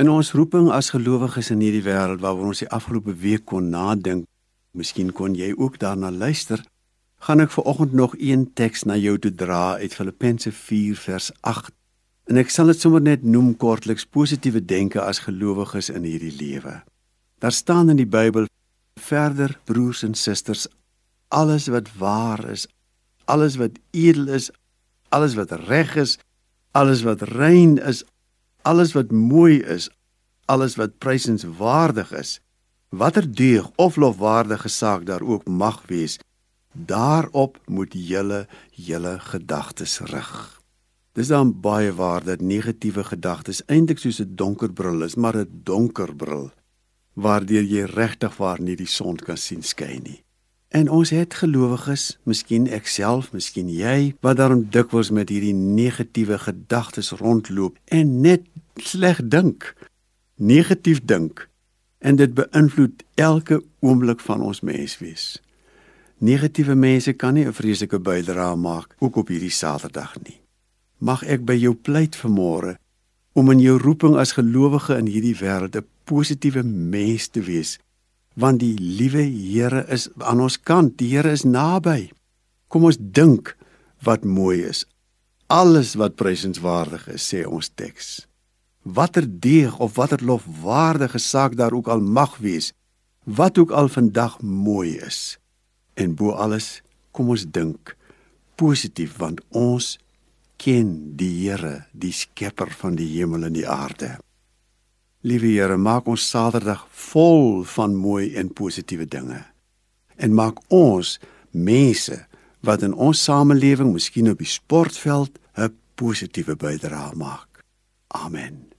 In ons roeping as gelowiges in hierdie wêreld waaroor ons die afgelope week kon nadink, miskien kon jy ook daarna luister, gaan ek viroggend nog een teks na jou toe dra uit Filippense 4 vers 8. En ek sal dit sommer net noem kortliks positiewe denke as gelowiges in hierdie lewe. Daar staan in die Bybel verder broers en susters alles wat waar is, alles wat edel is, alles wat reg is, alles wat rein is, alles wat mooi is, alles wat prysenswaardig is, watter deug of lofwaardige saak daar ook mag wees, daarop moet julle julle gedagtes rig. Dis dan baie waar dat negatiewe gedagtes eintlik soos 'n donker bril is, maar 'n donker bril waardeur jy regtig waar nie die son kan sien skyn nie. En ons het gelowiges, miskien ek self, miskien jy, wat daarom dikwels met hierdie negatiewe gedagtes rondloop en net sleg dink, negatief dink en dit beïnvloed elke oomblik van ons menswees. Negatiewe mense kan nie 'n vreeslike bydrae maak ook op hierdie Saterdag nie. Mag ek by jou pleit vanmôre om in jou roeping as gelowige in hierdie wêreld 'n positiewe mens te wees want die liewe Here is aan ons kant. Die Here is naby. Kom ons dink wat mooi is. Alles wat prysenswaardig is, sê ons teks. Watter deeg of watter lofwaardige saak daar ook al mag wees, wat ook al vandag mooi is. En bo alles, kom ons dink positief want ons ken die Here, die skepper van die hemel en die aarde. Liewe Here, maak ons Saterdag vol van mooi en positiewe dinge. En maak ons mense wat in ons samelewing, miskien op die sportveld, 'n positiewe bydrae maak. Amen.